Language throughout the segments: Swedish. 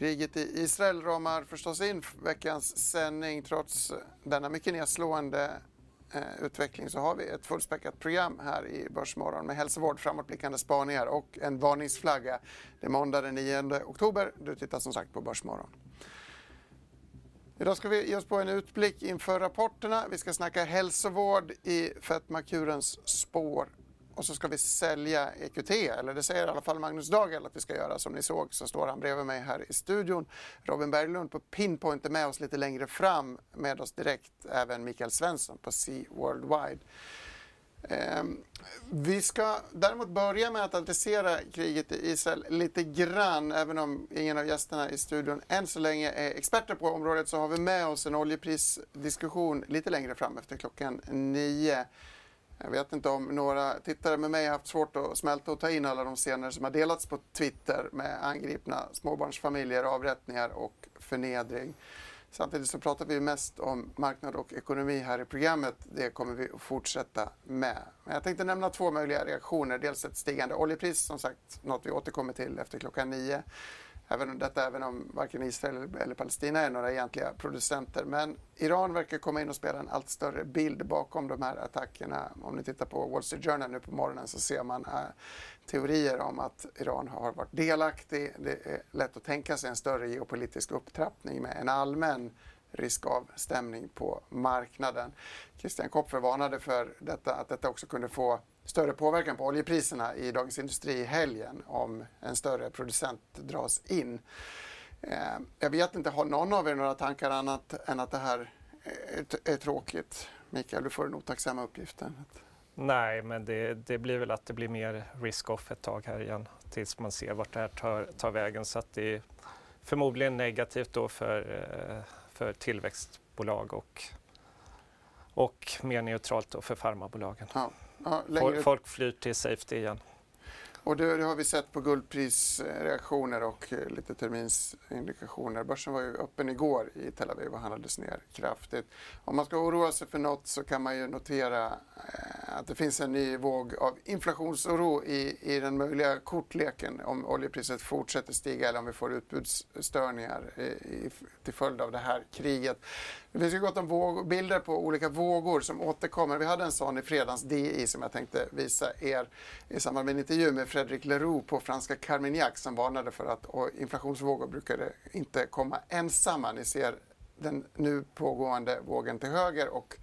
Kriget i Israel ramar förstås in veckans sändning. Trots denna mycket nedslående eh, utveckling så har vi ett fullspäckat program här i Börsmorgon med hälsovård, framåtblickande spaningar och en varningsflagga. Det är måndag den 9 oktober. Du tittar som sagt på Börsmorgon. Idag ska vi ge oss på en utblick inför rapporterna. Vi ska snacka hälsovård i fetmakurens spår och så ska vi sälja EQT, eller det säger i alla fall Magnus Dagel att vi ska göra. Som ni såg så står han bredvid mig här i studion. Robin Berglund på Pinpoint är med oss lite längre fram, med oss direkt även Mikael Svensson på Sea Worldwide. Eh, vi ska däremot börja med att adressera kriget i Israel lite grann. Även om ingen av gästerna i studion än så länge är experter på området så har vi med oss en oljeprisdiskussion lite längre fram efter klockan nio. Jag vet inte om några tittare med mig har haft svårt att smälta och ta in alla de scener som har delats på Twitter med angripna småbarnsfamiljer, avrättningar och förnedring. Samtidigt så pratar vi mest om marknad och ekonomi här i programmet. Det kommer vi att fortsätta med. Men jag tänkte nämna två möjliga reaktioner. Dels ett stigande oljepris, som sagt, något vi återkommer till efter klockan nio. Även, detta även om varken Israel eller Palestina är några egentliga producenter. Men Iran verkar komma in och spela en allt större bild bakom de här attackerna. Om ni tittar på Wall Street Journal nu på morgonen så ser man äh, teorier om att Iran har varit delaktig. Det är lätt att tänka sig en större geopolitisk upptrappning med en allmän risk av stämning på marknaden. Christian Kopfer varnade för detta, att detta också kunde få större påverkan på oljepriserna i Dagens Industri i helgen om en större producent dras in. Eh, jag vet inte, har någon av er några tankar annat än att det här är, tråkigt? Mikael, du får den otacksamma uppgiften. Nej, men det, det, blir väl att det blir mer risk-off ett tag här igen tills man ser vart det här tar, tar vägen. Så att det är förmodligen negativt då för, eh, för tillväxtbolag och, och mer neutralt då för farmabolagen. Ja. Ja, längre... Folk flyr till safety igen. Och det, det, har vi sett på guldprisreaktioner och eh, lite terminsindikationer. Börsen var ju öppen igår i Tel Aviv och handlades ner kraftigt. Om man ska oroa sig för något så kan man ju notera eh, att det finns en ny våg av inflationsoro i, i den möjliga kortleken om oljepriset fortsätter stiga eller om vi får utbudsstörningar i, i, till följd av det här kriget. Det finns ju gott om våg, bilder på olika vågor som återkommer. Vi hade en sån i fredagens DI som jag tänkte visa er i samband med en intervju med Fredrik Leroux på franska Carmignac som varnade för att inflationsvågor brukade inte komma ensamma. Ni ser den nu pågående vågen till höger och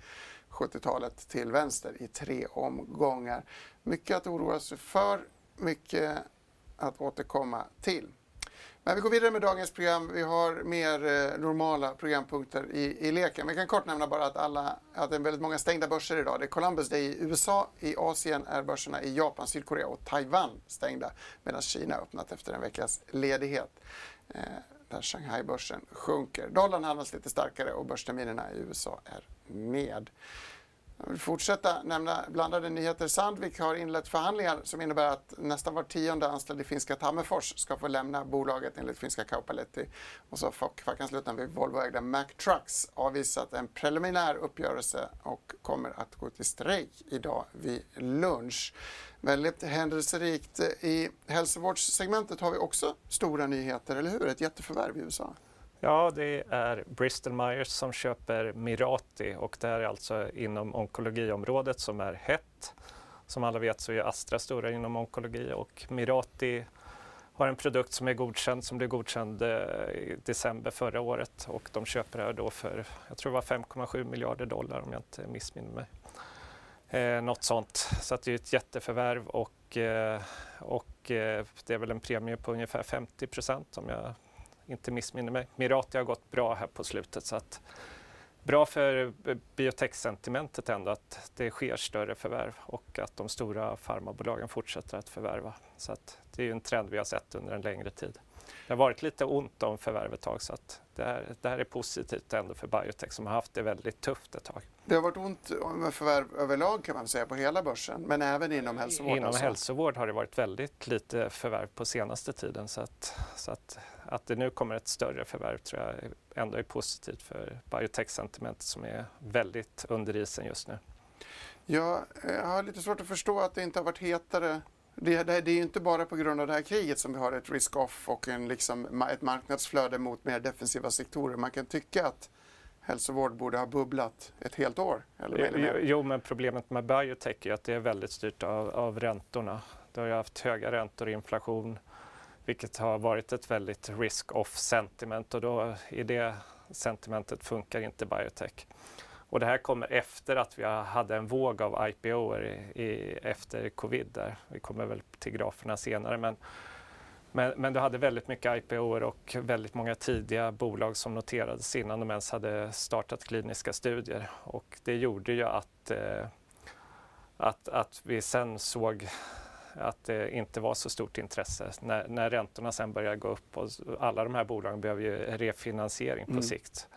70-talet till vänster i tre omgångar. Mycket att oroa sig för, mycket att återkomma till. Men vi går vidare med dagens program. Vi har mer eh, normala programpunkter i, i leken. Vi kan kort nämna bara att, alla, att det är väldigt många stängda börser idag. Det är Columbus Day i USA, i Asien är börserna i Japan, Sydkorea och Taiwan stängda medan Kina öppnat efter en veckas ledighet. Eh, där Shanghai-börsen sjunker. Dollarn handlas lite starkare och börsterminerna i USA är med. Jag vill fortsätta nämna blandade nyheter. Sandvik har inlett förhandlingar som innebär att nästan var tionde anställd i finska Tammerfors ska få lämna bolaget enligt finska Kaupaletti. Och så har fackanslutna vid Volvoägda Mack Trucks avvisat en preliminär uppgörelse och kommer att gå till strejk idag vid lunch. Väldigt händelserikt. I hälsovårdssegmentet har vi också stora nyheter, eller hur? Ett jätteförvärv i USA. Ja, det är Bristol Myers som köper Mirati och det här är alltså inom onkologiområdet som är hett. Som alla vet så är Astra stora inom onkologi och Mirati har en produkt som är godkänd, som blev godkänd eh, i december förra året och de köper det här då för, jag tror det var 5,7 miljarder dollar om jag inte missminner mig. Eh, något sånt. Så att det är ett jätteförvärv och, eh, och eh, det är väl en premie på ungefär 50 procent om jag inte missminner mig. Mirati har gått bra här på slutet så att bra för biotech-sentimentet ändå att det sker större förvärv och att de stora farmabolagen fortsätter att förvärva. Så att det är en trend vi har sett under en längre tid. det har varit lite ont om förvärv ett tag så att det, här, det här är positivt ändå för biotech som har haft det väldigt tufft ett tag. Det har varit ont med förvärv överlag kan man säga på hela börsen, men även inom hälsovård? Inom alltså. hälsovård har det varit väldigt lite förvärv på senaste tiden så att, så att, att det nu kommer ett större förvärv tror jag ändå är positivt för biotech-sentimentet som är väldigt under isen just nu. Ja, jag har lite svårt att förstå att det inte har varit hetare det, det, det är inte bara på grund av det här kriget som vi har ett risk-off och en, liksom, ett marknadsflöde mot mer defensiva sektorer. Man kan tycka att hälsovård borde ha bubblat ett helt år. Eller jo, jo, men problemet med biotech är att det är väldigt styrt av, av räntorna. Det har ju haft höga räntor och inflation vilket har varit ett väldigt risk-off sentiment och då i det sentimentet funkar inte biotech. Och det här kommer efter att vi hade en våg av IPO i, i, efter covid. Där. Vi kommer väl till graferna senare. Men, men, men du hade väldigt mycket IPO och väldigt många tidiga bolag som noterades innan de ens hade startat kliniska studier. Och det gjorde ju att, eh, att, att vi sen såg att det inte var så stort intresse när, när räntorna sen började gå upp och alla de här bolagen behöver ju refinansiering på mm. sikt.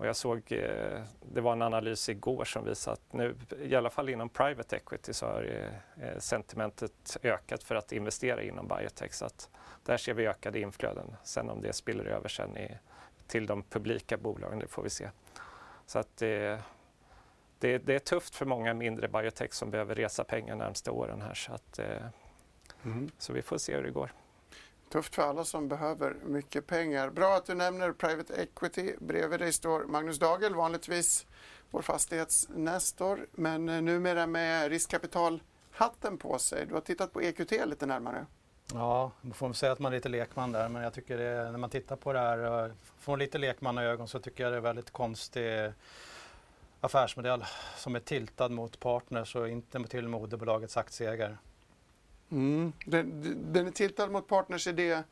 Och jag såg, eh, det var en analys igår som visade att nu, i alla fall inom private equity, så har eh, sentimentet ökat för att investera inom biotech. Så att där ser vi ökade inflöden. Sen om det spiller över sen i, till de publika bolagen, det får vi se. Så att det, det, det, är tufft för många mindre biotech som behöver resa pengar närmsta åren här. Så, att, eh, mm. så vi får se hur det går. Tufft för alla som behöver mycket pengar. Bra att du nämner private equity. Bredvid dig står Magnus Dagel, vanligtvis vår fastighetsnestor, men eh, numera med riskkapitalhatten på sig. Du har tittat på EQT lite närmare. Ja, man får säga att man är lite lekman där, men jag tycker det, när man tittar på det här från lite lekmannaögon så tycker jag det är väldigt konstig affärsmodell som är tiltad mot partners och inte till moderbolagets aktieägare. Mm. Den, den är tiltad mot partners i det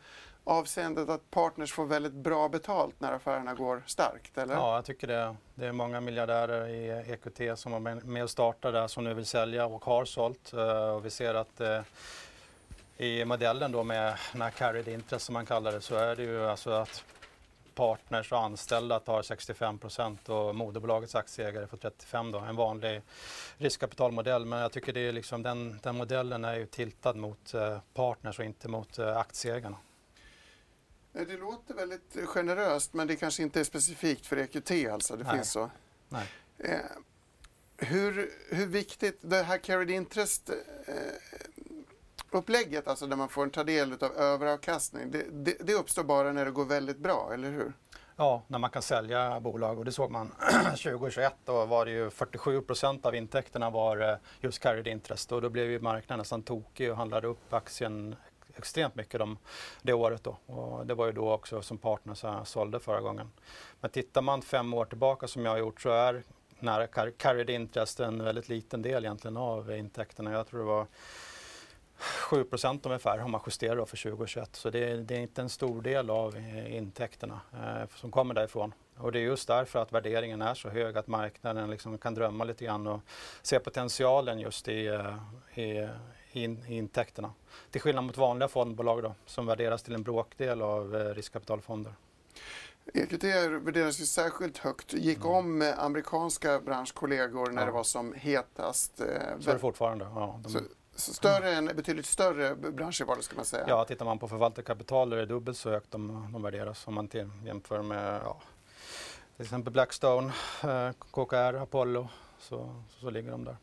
avseendet att partners får väldigt bra betalt när affärerna går starkt, eller? Ja, jag tycker det. Det är många miljardärer i EQT som var med och startade som nu vill sälja och har sålt. Eh, och vi ser att eh, i modellen då med den här carried interest som man kallar det så är det ju alltså att partners och anställda tar 65 procent och moderbolagets aktieägare får 35 då. En vanlig riskkapitalmodell. Men jag tycker det är liksom den, den modellen är ju tiltad mot eh, partners och inte mot eh, aktieägarna. Det låter väldigt generöst men det kanske inte är specifikt för EQT alltså? Det Nej. finns så? Nej. Eh, hur, hur viktigt, det här carried interest eh, upplägget, alltså där man får ta del av överavkastning, det, det, det, uppstår bara när det går väldigt bra, eller hur? Ja, när man kan sälja bolag och det såg man 2021 då var det ju 47 procent av intäkterna var eh, just carried interest och då blev ju marknaden nästan tokig och handlade upp aktien extremt mycket de, det året då. Och det var ju då också som Partners sålde förra gången. Men tittar man fem år tillbaka som jag har gjort så är nära carried interest en väldigt liten del egentligen av intäkterna. Jag tror det var 7 ungefär har man justerat för 2021. Så det är, det är, inte en stor del av eh, intäkterna eh, som kommer därifrån. Och det är just därför att värderingen är så hög att marknaden liksom kan drömma lite grann och se potentialen just i, eh, i, i, i intäkterna. Till skillnad mot vanliga fondbolag då, som värderas till en bråkdel av eh, riskkapitalfonder. EQT värderas ju särskilt högt. Gick mm. om amerikanska branschkollegor när ja. det var som hetast. Så är det fortfarande. Ja, de... Större än, betydligt större branscher var det ska man säga. Ja, tittar man på förvaltarkapital är det dubbelt så högt de, de värderas om man till, jämför med ja, till exempel Blackstone, eh, KKR, Apollo så, så, så, ligger de där.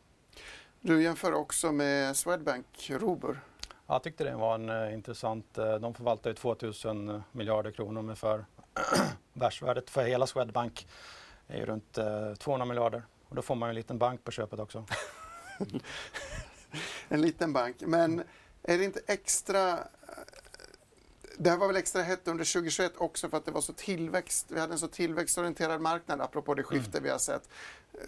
Du jämför också med Swedbank, Robur. Ja, jag tyckte det var en uh, intressant. Uh, de förvaltar ju 2000 miljarder kronor ungefär. Världsvärdet för hela Swedbank är ju runt uh, 200 miljarder och då får man ju en liten bank på köpet också. en liten bank. Men är det inte extra... Det här var väl extra hett under 2021 också för att det var så tillväxt, vi hade en så tillväxtorienterad markad apropå det skifte mm. vi har sett.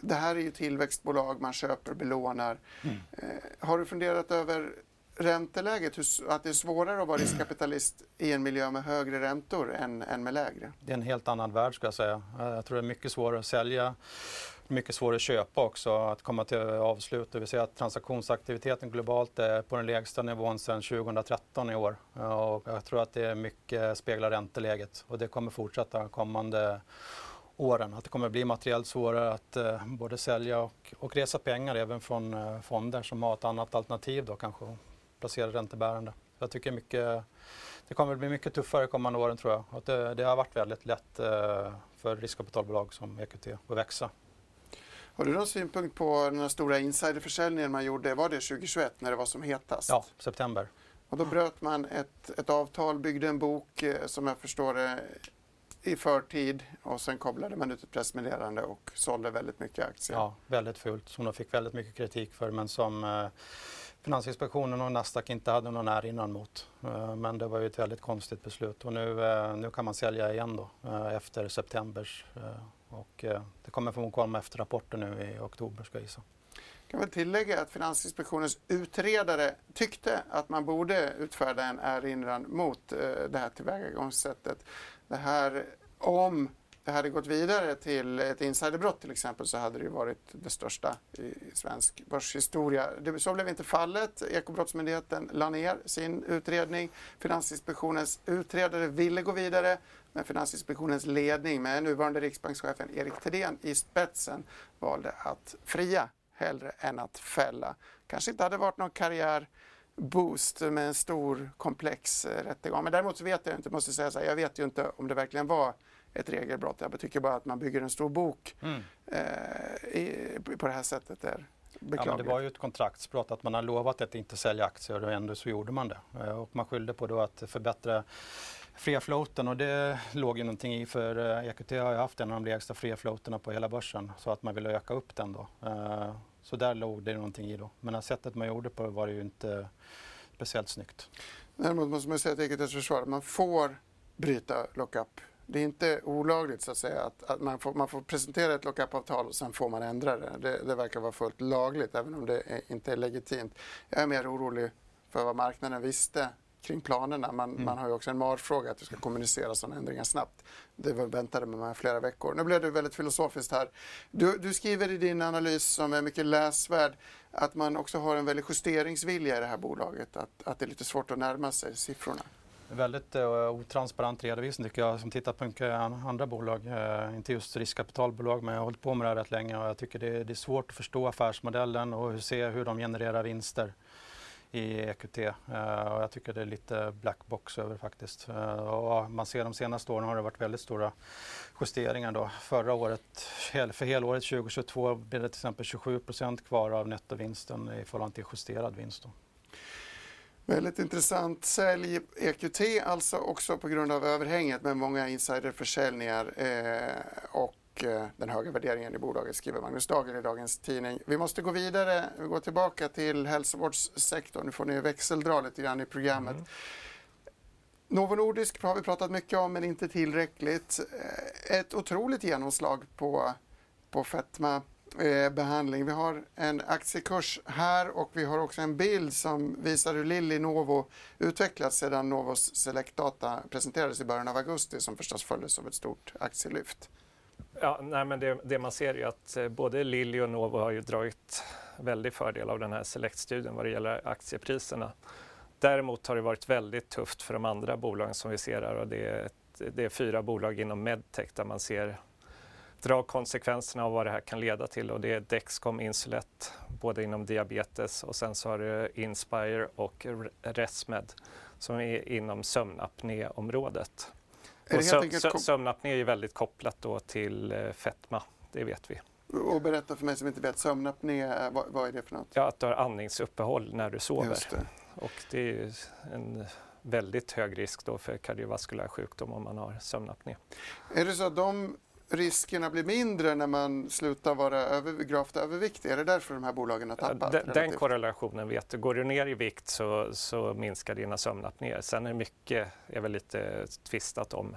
Det här är ju tillväxtbolag, man köper, belånar. Mm. Eh, har du funderat över ränteläget, att det är svårare att vara riskkapitalist i en miljö med högre räntor än, än med lägre? Det är en helt annan värld ska jag säga. Jag tror det är mycket svårare att sälja mycket svårare att köpa också, att komma till avslut. Vi ser att transaktionsaktiviteten globalt är på den lägsta nivån sedan 2013 i år. Och jag tror att det är mycket speglar ränteläget och det kommer fortsätta kommande åren. Att det kommer bli materiellt svårare att eh, både sälja och, och resa pengar även från eh, fonder som har ett annat alternativ då kanske placera räntebärande. Jag tycker mycket, det kommer bli mycket tuffare kommande åren tror jag. Att det, det har varit väldigt lätt eh, för riskkapitalbolag som EQT att växa. Har du någon synpunkt på den här stora insiderförsäljningen man gjorde, var det 2021 när det var som hetast? Ja, september. Och då bröt man ett, ett avtal, byggde en bok eh, som jag förstår det i förtid och sen kopplade man ut ett pressmeddelande och sålde väldigt mycket aktier. Ja, väldigt fult som de fick väldigt mycket kritik för men som eh, Finansinspektionen och Nasdaq inte hade någon erinran mot. Eh, men det var ju ett väldigt konstigt beslut och nu, eh, nu kan man sälja igen då eh, efter september. Och eh, det kommer förmodligen komma efter rapporten nu i oktober ska jag gissa. Jag kan väl tillägga att Finansinspektionens utredare tyckte att man borde utfärda en erinran mot eh, det här tillvägagångssättet. Det här om det hade gått vidare till ett insiderbrott till exempel så hade det varit det största i svensk börshistoria. så blev inte fallet. Ekobrottsmyndigheten la ner sin utredning. Finansinspektionens utredare ville gå vidare men Finansinspektionens ledning med nuvarande riksbankschefen Erik Thedéen i spetsen valde att fria hellre än att fälla. Kanske inte hade varit någon karriär boost med en stor komplex eh, rättegång. Men däremot så vet jag inte, måste säga så här, jag vet ju inte om det verkligen var ett regelbrott. Jag tycker bara att man bygger en stor bok mm. eh, i, på det här sättet är beklagligt. Ja, det var ju ett kontraktsbrott att man har lovat att inte sälja aktier och ändå så gjorde man det. Eh, och man skyllde på då att förbättra fria floaten och det låg ju någonting i för eh, EQT har ju haft en av de lägsta fria floaterna på hela börsen så att man ville öka upp den då. Eh, så där låg det någonting i då. Men sättet man gjorde på var ju inte speciellt snyggt. Däremot måste man säga till EQTs försvar att man får bryta lockup det är inte olagligt så att säga att, att man, får, man får presentera ett lockup-avtal och sen får man ändra det. det. det. verkar vara fullt lagligt även om det är, inte är legitimt. Jag är mer orolig för vad marknaden visste kring planerna. Man, mm. man har ju också en marfråga att du ska kommunicera sådana ändringar snabbt. Det väntade med mig flera veckor. Nu blev det väldigt filosofiskt här. Du, du, skriver i din analys som är mycket läsvärd att man också har en väldig justeringsvilja i det här bolaget. Att, att det är lite svårt att närma sig siffrorna. Väldigt uh, otransparent redovisning tycker jag som tittar på mycket andra bolag. Uh, inte just riskkapitalbolag men jag har hållit på med det här rätt länge och jag tycker det, det är svårt att förstå affärsmodellen och se hur de genererar vinster i EQT. Uh, eh, och jag tycker det är lite black box över faktiskt. Eh, och man ser de senaste åren har det varit väldigt stora justeringar. Då. Förra året, för helåret 2022 blev det till exempel 27% kvar av nettovinsten i förhållande till justerad vinst. Då. Väldigt intressant sälj EQT, alltså också på grund av överhänget med många insiderförsäljningar eh, och eh, den höga värderingen i bolaget, skriver Magnus Dagel i dagens tidning. Vi måste gå vidare, vi går tillbaka till hälsovårdssektorn. Nu får ni växeldra lite grann i programmet. Mm. Novo Nordisk har vi pratat mycket om, men inte tillräckligt. Eh, ett otroligt genomslag på, på fetma Eh, behandling. Vi har en aktiekurs här och vi har också en bild som visar hur Lilly Novo utvecklats sedan Novos Select Data presenterades i början av augusti som förstås följdes av ett stort aktielyft. Ja, nej, men det, det man ser är att eh, både Lilly och Novo har ju dragit väldigt fördel av den här Select-studien vad det gäller aktiepriserna. Däremot har det varit väldigt tufft för de andra bolagen som vi ser här och det är, det är fyra bolag inom medtech där man ser dra konsekvenserna av vad det här kan leda till och det är Dexcom Insulet, både inom diabetes och sen så har du Inspire och Resmed som är inom sömnapnéområdet. Och sö sömnapné är ju väldigt kopplat då till eh, fetma, det vet vi. Och berätta för mig som inte vet, sömnapné, vad, vad är det för något? Ja, att du har andningsuppehåll när du sover. Det. Och det är ju en väldigt hög risk då för kardiovaskulär sjukdom om man har sömnapné. Är det så att de riskerna blir mindre när man slutar vara över, gravt överviktig? Är det därför de här bolagen har tappat? Den, den korrelationen vet du. Går du ner i vikt så, så minskar dina sömnapné. Sen är mycket är väl lite tvistat om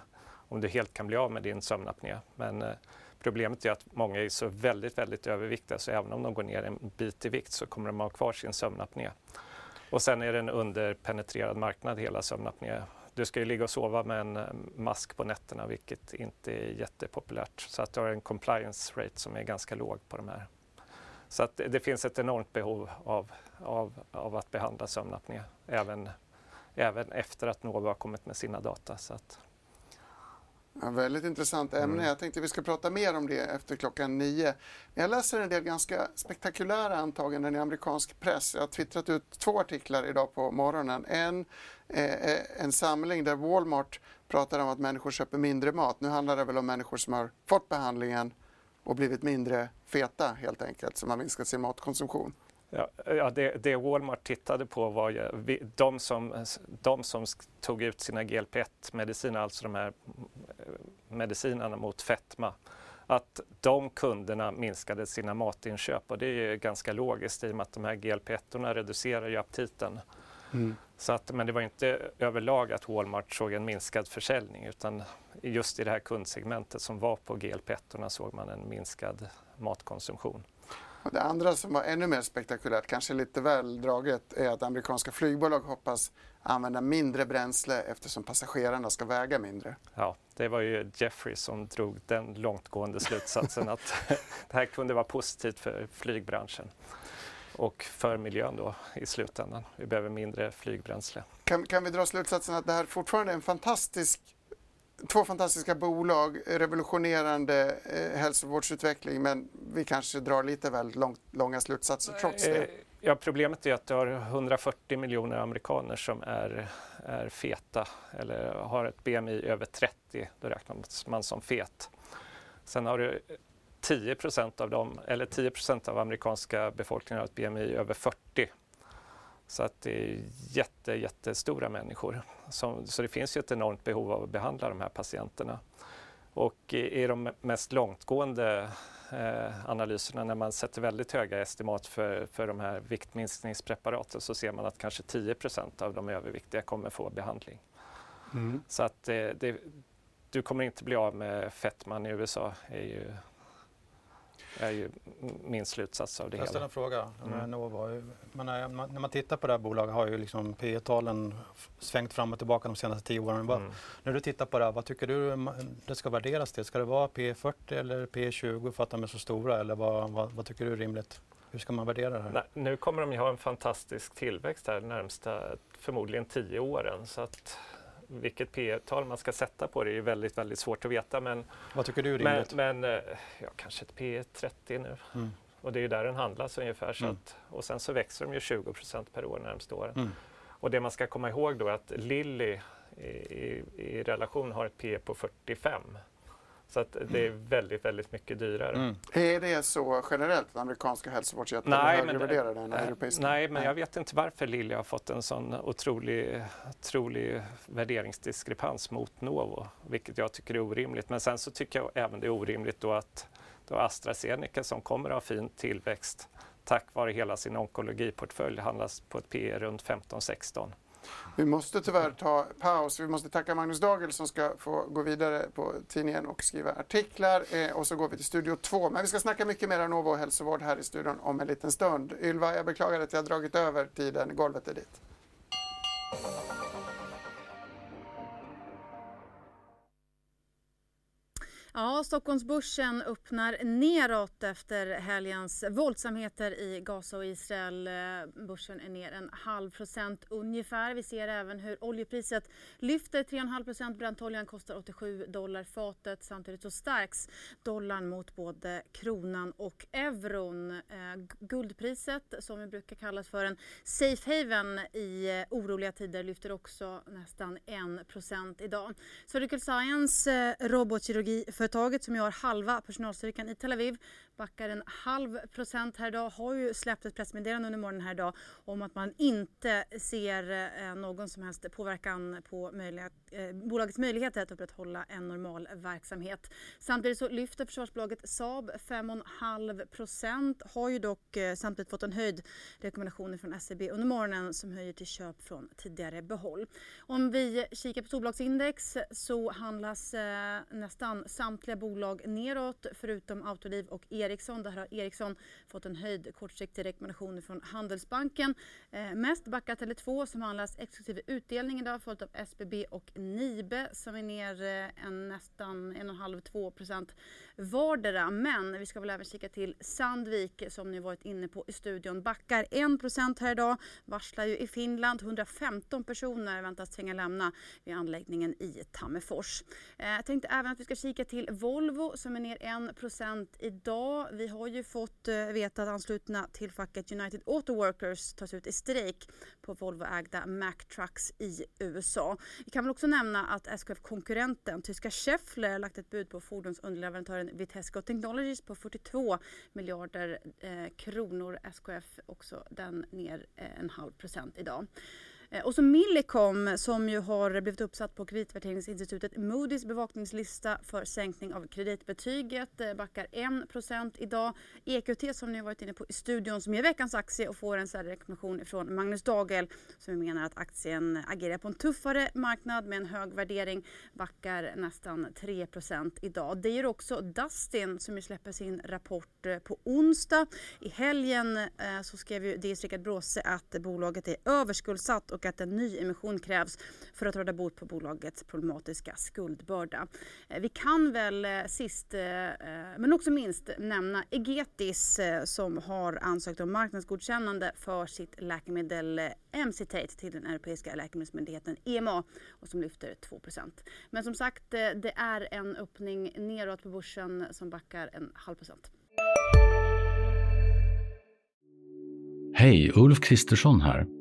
om du helt kan bli av med din sömnapné. Men eh, problemet är att många är så väldigt, väldigt överviktiga så även om de går ner en bit i vikt så kommer de ha kvar sin sömnapné. Och sen är det en underpenetrerad marknad hela sömnapné du ska ju ligga och sova med en eh, mask på nätterna vilket inte är jättepopulärt. Så att du har en compliance rate som är ganska låg på de här. Så att det finns ett enormt behov av, av, av att behandla sömnapné även, även efter att Novo har kommit med sina data. Så att, Ja, väldigt intressant ämne. Mm. Jag tänkte vi ska prata mer om det efter klockan nio. Jag läser en del ganska spektakulära antaganden i amerikansk press. Jag har twittrat ut två artiklar idag på morgonen. En, eh, en samling där Walmart pratar om att människor köper mindre mat. Nu handlar det väl om människor som har fått behandlingen och blivit mindre feta helt enkelt, som har minskat sin matkonsumtion. Ja, ja det, det, Walmart tittade på var ju, de, som, de som tog ut sina GLP-1-mediciner, alltså de här medicinerna mot fetma, att de kunderna minskade sina matinköp och det är ju ganska logiskt i och med att de här GLP-1 reducerar ju aptiten. Mm. Så att, men det var inte överlag att Walmart såg en minskad försäljning utan just i det här kundsegmentet som var på GLP-1 såg man en minskad matkonsumtion. Och det andra som var ännu mer spektakulärt, kanske lite väl draget, är att amerikanska flygbolag hoppas använda mindre bränsle eftersom passagerarna ska väga mindre. Ja, det var ju Jeffrey som drog den långtgående slutsatsen att det här kunde vara positivt för flygbranschen och för miljön då i slutändan. Vi behöver mindre flygbränsle. Kan, kan vi dra slutsatsen att det här fortfarande är en fantastisk två fantastiska bolag, revolutionerande eh, hälsovårdsutveckling men vi kanske drar lite väl lång, långa slutsatser trots det. Eh, ja, problemet är att du har 140 miljoner amerikaner som är, är feta eller har ett BMI över 30, då räknas man som fet. Sen har du 10% av dem, eller 10% av amerikanska befolkningen har ett BMI över 40 så att det är jätte, jättestora människor. Som, så det finns ju ett enormt behov av att behandla de här patienterna. Och i, de mest långtgående eh, analyserna när man sätter väldigt höga estimat för, för de här viktminskningspreparaten så ser man att kanske 10% av de överviktiga kommer få behandling. Mm. Så att eh, det, du kommer inte bli av med fettman i USA är ju är ju min slutsats av det hela. Jag ställer en fråga. Mm. Nova, men när man tittar på det här bolaget har ju liksom P talen svängt fram och tillbaka de senaste tio åren. Mm. När du tittar på det här, vad tycker du det ska värderas till? Ska det vara P40 eller P20 för att de är så stora eller vad, vad, vad tycker du är rimligt? Hur ska man värdera det här? Nej, nu kommer de ju ha en fantastisk tillväxt här de närmsta förmodligen tio åren. Så att vilket P tal man ska sätta på det är väldigt, väldigt svårt att veta. Men, Vad tycker du är rimligt? Men, men eh, ja, kanske ett P 30 nu. Mm. Och det är ju där den handlas ungefär. Så mm. att, och sen så växer de ju 20% per år närmsta åren. Mm. Och det man ska komma ihåg då är att Lilly i, i, i relation har ett P på 45. Så att det är väldigt, väldigt mycket dyrare. Mm. Är det så generellt att amerikanska hälsovårdsjättar är högre värderade än europeiska? Nej, men jag vet inte varför Lilja har fått en sån otrolig, otrolig värderingsdiskrepans mot Novo, vilket jag tycker är orimligt. Men sen så tycker jag även det är orimligt då att då AstraZeneca som kommer att ha fin tillväxt tack vare hela sin onkologiportfölj handlas på ett P runt 15-16. Vi måste tyvärr ta paus. Vi måste tacka Magnus Dagel som ska få gå vidare på tidningen och skriva artiklar. Eh, och så går vi till Studio 2. Men vi ska snacka mycket mer om Novo hälsovård här i studion om en liten stund. Ylva, jag beklagar att jag har dragit över tiden. Golvet är ditt. Ja, Stockholmsbörsen öppnar neråt efter helgens våldsamheter i Gaza och Israel. Eh, börsen är ner en halv procent ungefär. Vi ser även hur oljepriset lyfter 3,5 procent. Brantoljan kostar 87 dollar fatet. Samtidigt så stärks dollarn mot både kronan och euron. Eh, guldpriset, som vi brukar kallas för en safe haven i eh, oroliga tider, lyfter också nästan 1 procent idag. Surgical Science eh, robotkirurgi Företaget som ju har halva personalstyrkan i Tel Aviv backar en halv procent här idag. Har ju släppt ett pressmeddelande under morgonen här idag om att man inte ser eh, någon som helst påverkan på möjlighet, eh, bolagets möjligheter att upprätthålla en normal verksamhet. Samtidigt så lyfter försvarsbolaget Saab 5,5 procent. Har ju dock eh, samtidigt fått en höjd rekommendation från SEB under morgonen som höjer till köp från tidigare behåll. Om vi kikar på storbolagsindex så handlas eh, nästan samtliga bolag neråt förutom Autoliv och Ericsson. Där har Ericsson fått en höjd kortsiktig rekommendation från Handelsbanken. Eh, mest backar Tele2 som handlas exklusive utdelning idag följt av SBB och Nibe som är ner eh, en nästan 1,5-2 procent vardera. Men vi ska väl även kika till Sandvik som ni varit inne på i studion. Backar 1 procent här idag. Varslar ju i Finland. 115 personer väntas tvinga lämna vid anläggningen i Tammerfors. Eh, jag tänkte även att vi ska kika till Volvo som är ner 1 procent idag. Vi har ju fått eh, veta att anslutna till facket United Auto Workers tas ut i strejk på Volvo-ägda Mack Trucks i USA. Vi kan väl också nämna att SKF-konkurrenten tyska Schaeffler lagt ett bud på fordonsunderleverantören Vitesco Technologies på 42 miljarder eh, kronor. SKF också den ner eh, en halv procent idag. Eh, och så Millicom som ju har blivit uppsatt på kreditvärderingsinstitutet Moody's bevakningslista för sänkning av kreditbetyget. Eh, backar 1% idag. EQT som ni har varit inne på i studion som ger veckans aktie och får en rekommendation från Magnus Dagel som menar att aktien agerar på en tuffare marknad med en hög värdering. Backar nästan 3% idag. Det gör också Dustin som ju släpper sin rapport eh, på onsdag. I helgen så skrev ju DS Rickard Bråse att bolaget är överskuldsatt och och att en ny emission krävs för att råda bot på bolagets problematiska skuldbörda. Eh, vi kan väl eh, sist, eh, men också minst, nämna Egetis som har ansökt om marknadsgodkännande för sitt läkemedel Emcitate till den europeiska läkemedelsmyndigheten EMA och som lyfter 2% Men som sagt, det är en öppning neråt på börsen som backar en halv procent. Hej, Ulf Kristersson här.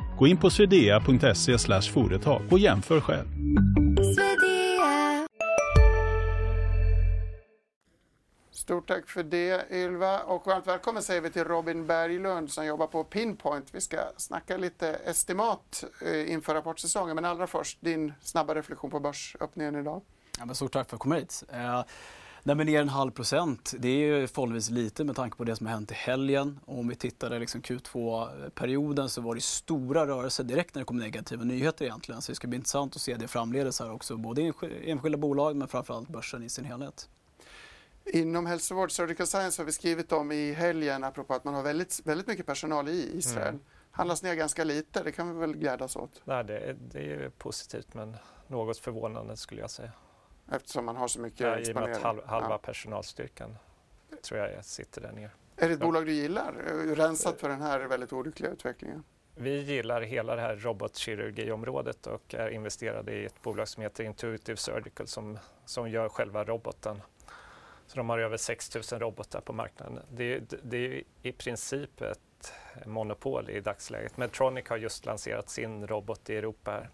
Gå in på swedea.se företag och jämför själv. Stort tack för det Ylva och varmt välkommen säger vi till Robin Berglund som jobbar på Pinpoint. Vi ska snacka lite estimat eh, inför rapportsäsongen men allra först din snabba reflektion på börsöppningen idag. Ja, men stort tack för att jag kom hit. Nej, men ner en halv procent, det är ju förhållandevis lite med tanke på det som har hänt i helgen. Och om vi tittade liksom Q2-perioden så var det stora rörelser direkt när det kom negativa nyheter egentligen. Så det ska bli intressant att se det framledes här också, både enskilda bolag men framförallt börsen i sin helhet. Inom hälsovård, Surgical Science har vi skrivit om i helgen apropå att man har väldigt, väldigt mycket personal i Israel. Mm. Handlas ner ganska lite, det kan vi väl glädjas åt? Nej, det, det är positivt men något förvånande skulle jag säga. Eftersom man har så mycket ja, I och med att halv, halva ja. personalstyrkan tror jag sitter där nere. Är det ett bolag du gillar, rensat för den här väldigt olyckliga utvecklingen? Vi gillar hela det här robotkirurgiområdet och är investerade i ett bolag som heter Intuitive Surgical som, som gör själva roboten. Så de har över 6 000 robotar på marknaden. Det, det, det är i princip ett monopol i dagsläget. Medtronic har just lanserat sin robot i Europa här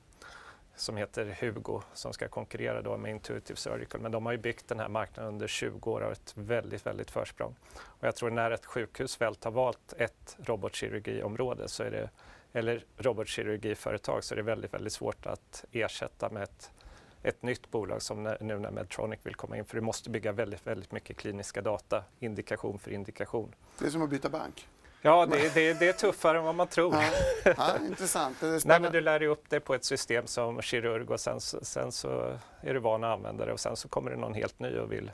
som heter Hugo som ska konkurrera då med Intuitive Surgical. Men de har ju byggt den här marknaden under 20 år och ett väldigt, väldigt försprång. Och jag tror när ett sjukhus väl har valt ett robotkirurgiområde så är det, eller robotkirurgiföretag så är det väldigt, väldigt svårt att ersätta med ett, ett nytt bolag som nu när Medtronic vill komma in. För du måste bygga väldigt, väldigt mycket kliniska data, indikation för indikation. Det är som att byta bank. Ja, det, det, det, är tuffare än vad man tror. Ja, ja intressant. Nej, men du lär dig upp det på ett system som kirurg och sen, sen så är du van att använda det och sen så kommer det någon helt ny och vill,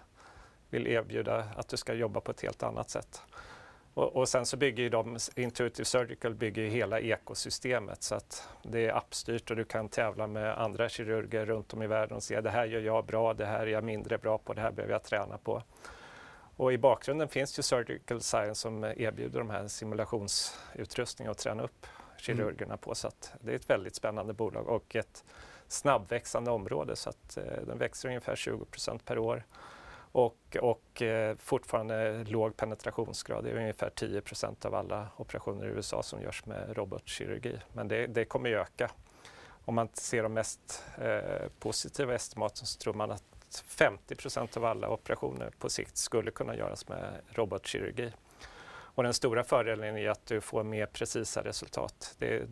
vill erbjuda att du ska jobba på ett helt annat sätt. Och, och sen så bygger ju de, Intuitive Surgical bygger hela ekosystemet så att det är appstyrt och du kan tävla med andra kirurger runt om i världen och säga det här gör jag bra, det här är jag mindre bra på, det här behöver jag träna på. Och i bakgrunden finns ju Surgical Science som erbjuder de här simulationsutrustningar att träna upp kirurgerna på. Så det är ett väldigt spännande bolag och ett snabbväxande område så att eh, den växer ungefär 20% per år. Och, och eh, fortfarande låg penetrationsgrad. Det är ungefär 10% av alla operationer i USA som görs med robotkirurgi. Men det, det kommer öka. Om man ser de mest eh, positiva estimaten så tror man att att 50% av alla operationer på sikt skulle kunna göras med robotkirurgi. Och den stora fördelen är att du får mer precisa resultat. Är,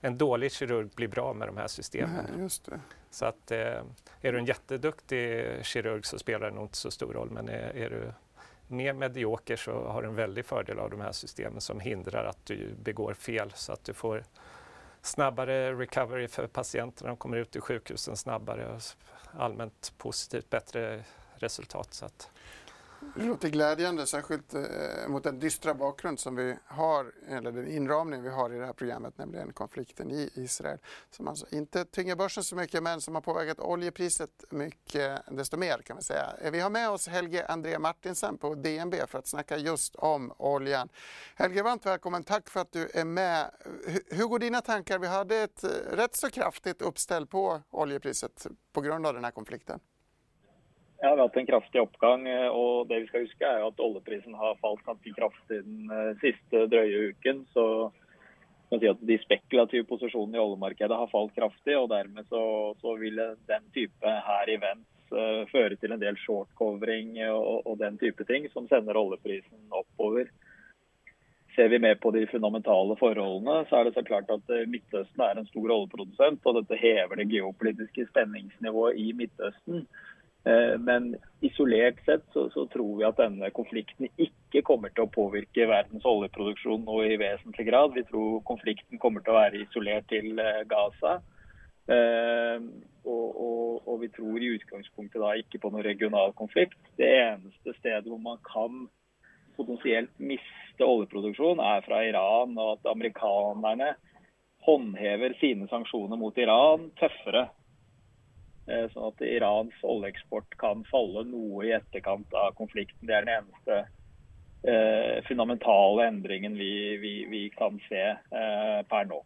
en dålig kirurg blir bra med de här systemen. Nej, just det. Så att, eh, är du en jätteduktig kirurg så spelar det nog inte så stor roll men är, är du mer medioker så har du en väldig fördel av de här systemen som hindrar att du begår fel så att du får snabbare recovery för patienterna, de kommer ut ur sjukhusen snabbare allmänt positivt bättre resultat. Så att det låter glädjande, särskilt eh, mot den dystra bakgrund som vi har, eller den inramning vi har i det här programmet, nämligen konflikten i Israel, som alltså inte tynger börsen så mycket, men som har påverkat oljepriset mycket desto mer kan man säga. Eh, vi har med oss Helge André Martinsen på DNB för att snacka just om oljan. Helge, varmt välkommen. Tack för att du är med. Hur går dina tankar? Vi hade ett eh, rätt så kraftigt uppställ på oljepriset på grund av den här konflikten. Ja, Vi har hatt en kraftig oppgang. Eh, och og det vi skal huske er at oljeprisen har falt ganske kraftig den eh, siste drøye uken. Så man si at de spekulative posisjonene i oljemarkedet har falt kraftig. og Dermed så, så vil den type her events eh, uh, føre til en del short-covering og, eh, og, den type ting, som sender oljeprisen oppover. Ser vi mer på de fundamentale forholdene, så er det så klart at Midtøsten er en stor oljeprodusent. og Dette hever det geopolitiske spenningsnivået i Midtøsten. Eh, men isolert sett så, så, tror vi at denne konflikten ikke kommer til å påvirke verdens oljeproduksjon nå i vesentlig grad. Vi tror konflikten kommer til å være isolert til eh, Gaza. Eh, og, og, og vi tror i utgangspunktet da ikke på noen regional konflikt. Det eneste stedet hvor man kan potensielt miste oljeproduksjon, er fra Iran, og at amerikanerne håndhever sine sanksjoner mot Iran tøffere Eh, sånn at Irans oljeeksport kan falle noe i etterkant av konflikten. Det er den eneste eh, fundamentale endringen vi, vi, vi kan se eh, per nå.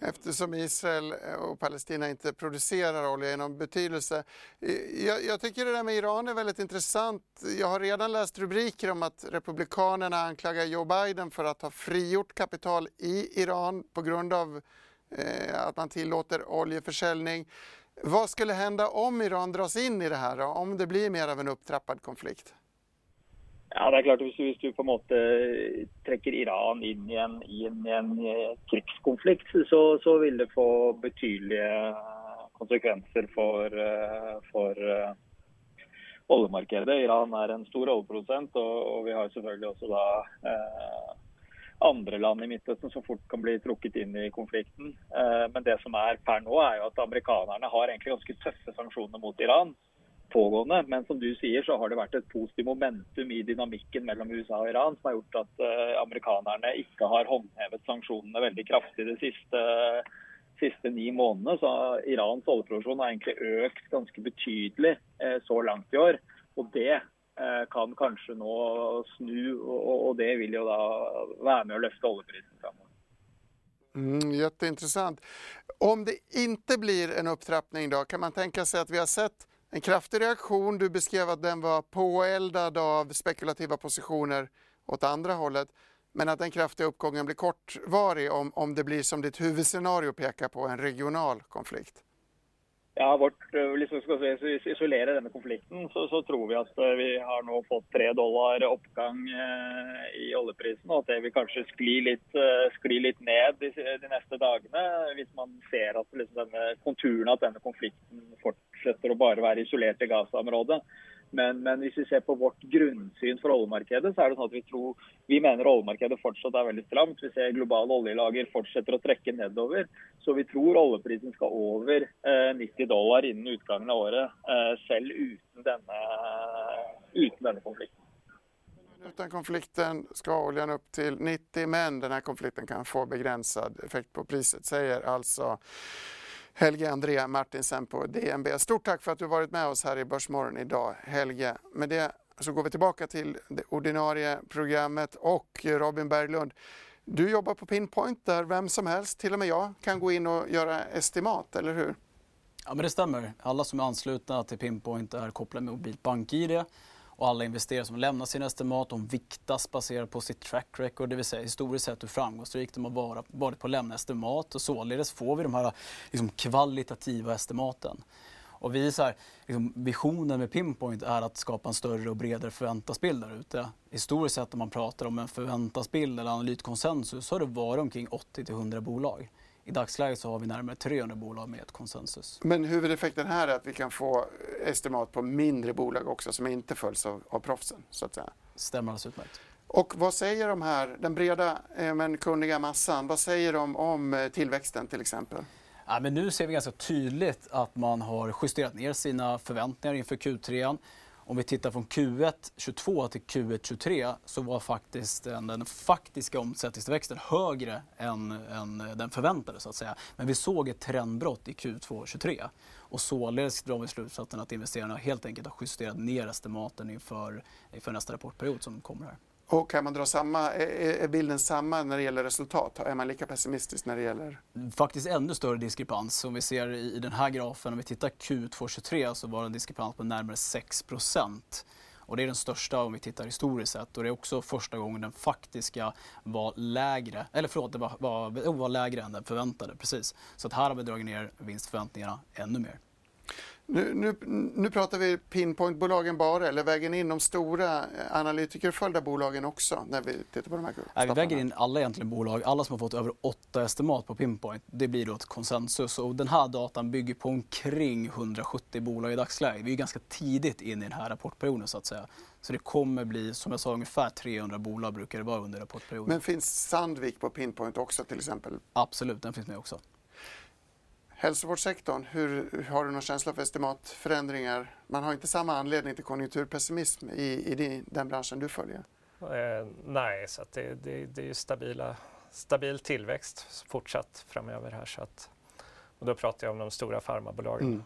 Eftersom Israel eh, och Palestina inte producerar olja i någon betydelse. Eh, jag, jag, tycker det där med Iran är väldigt intressant. Jag har redan läst rubriker om att Republikanerna anklagar Joe Biden för att ha frigjort kapital i Iran på grund av eh, att man tillåter oljeförsäljning. Vad skulle hända om Iran dras in i det här, då? om det blir mer av en upptrappad konflikt? Ja, det er klart Hvis, hvis du på en eh, måte trekker Iran inn i en, i en, eh, krigskonflikt, så, så, vil det få betydelige konsekvenser for, eh, for eh, oljemarkedet. Iran er en stor oljeprodusent, og, og vi har selvfølgelig også da eh, andre land i Midtøsten som fort kan bli trukket inn i konflikten. Eh, men det som er per nå, er jo at amerikanerne har egentlig ganske tøffe sanksjoner mot Iran pågående. Men som du sier, så har det vært et positivt momentum i dynamikken mellom USA og Iran som har gjort at eh, amerikanerne ikke har håndhevet sanksjonene veldig kraftig de siste, siste ni månedene. Så Irans oljeproduksjon har egentlig økt ganske betydelig eh, så langt i år. Og det Eh, kan kanske nå snu, och det vill ju då være med och lyfta oljepriset framåt. Mm, jätteintressant. Om det inte blir en upptrappning då, kan man tänka sig att vi har sett en kraftig reaktion. Du beskrev att den var påeldad av spekulativa positioner åt andra hållet. Men att den kraftiga uppgången blir kortvarig om, om det blir som ditt huvudscenario pekar på, en regional konflikt. Ja, vårt, liksom Hvis vi skal isolere denne konflikten, så, så, tror vi at eh, vi har nå fått tre dollar oppgang eh, i oljeprisen. Og at det vil kanskje skli litt, eh, skli litt ned de, de, neste dagene. Hvis man ser at liksom denne konturen at denne konflikten fortsetter å bare være isolert i Gaza-området. Men, men, hvis vi ser på vårt grunnsyn for oljemarkedet, så er det sånn at vi tror vi mener oljemarkedet fortsatt er veldig stramt. Vi ser globale oljelager fortsetter å trekke nedover. Så vi tror oljeprisen skal over eh, 90 dollar innen utgangen av året, eh, selv uten denne, uten denne konflikten. Utan konflikten ska oljan upp till 90 men den här konflikten kan få begränsad effekt på priset, säger alltså Helge André Martinsen på DNB. Stort tack för att du varit med oss här i Börsmorgon idag, Helge. Med det så går vi tillbaka till det ordinarie programmet och eh, Robin Berglund. Du jobbar på Pinpoint där vem som helst, till och med jag, kan gå in och göra estimat, eller hur? Ja, men det stämmer. Alla som är anslutna till Pinpoint är kopplade med mobilt BankID och alla investerare som lämnar sina estimat de viktas baserat på sitt track record, det vill säga historiskt sett hur framgångsrikt de har varit på att lämna estimat och således får vi de här liksom, kvalitativa estimaten. Och vi så här, liksom, visionen med Pinpoint är att skapa en större och bredare förväntasbild där ute. Historiskt sett om man pratar om en förväntasbild eller analytkonsensus så har det varit omkring 80-100 bolag. I dagsläget så har vi närmare 300 bolag med ett konsensus. Men huvudeffekten här är att vi kan få estimat på mindre bolag också som inte följs av, av proffsen så att säga. Stämmer alldeles utmärkt. Och vad säger de här, den breda eh, men kunniga massan, vad säger de om eh, tillväxten till exempel? Ja, men nu ser vi ganska tydligt att man har justerat ner sina förväntningar inför Q3. Om vi tittar från Q1 22 till Q1 23 så var faktiskt den, den faktiska omsättningstillväxten högre än, än den förväntade så att säga. Men vi såg ett trendbrott i Q2 23 och således drar vi slutsatsen att investerarna helt enkelt har justerat ner estimaten inför, inför nästa rapportperiod som kommer här. Och kan man dra samma, är bilden samma när det gäller resultat? Är man lika pessimistisk när det gäller? Faktiskt ännu större diskrepans. Om vi ser i den här grafen, om vi tittar Q223 så var det en diskrepans på närmare 6 och det är den största om vi tittar historiskt sett och det är också första gången den faktiska var lägre, eller förlåt, det var, var, var lägre än den förväntade. Precis. Så att här har vi dragit ner vinstförväntningarna ännu mer. Nu, nu, nu pratar vi Pinpoint-bolagen bara, eller väger ni in de stora analytikerföljda bolagen också när vi tittar på de här Nej, Vi väger in alla egentligen bolag, alla som har fått över åtta estimat på Pinpoint. Det blir då ett konsensus och den här datan bygger på omkring 170 bolag i dagsläget. Vi är ganska tidigt in i den här rapportperioden så att säga. Så det kommer bli, som jag sa, ungefär 300 bolag brukar det vara under rapportperioden. Men finns Sandvik på Pinpoint också till exempel? Absolut, den finns med också. Hälsovårdssektorn, hur, har du någon känsla för estimatförändringar? Man har inte samma anledning till konjunkturpessimism i, i den branschen du följer. Eh, nej, så det, det, det, är stabila, stabil tillväxt fortsatt framöver här. Så att, och då pratar jag om de stora farmabolagen. Mm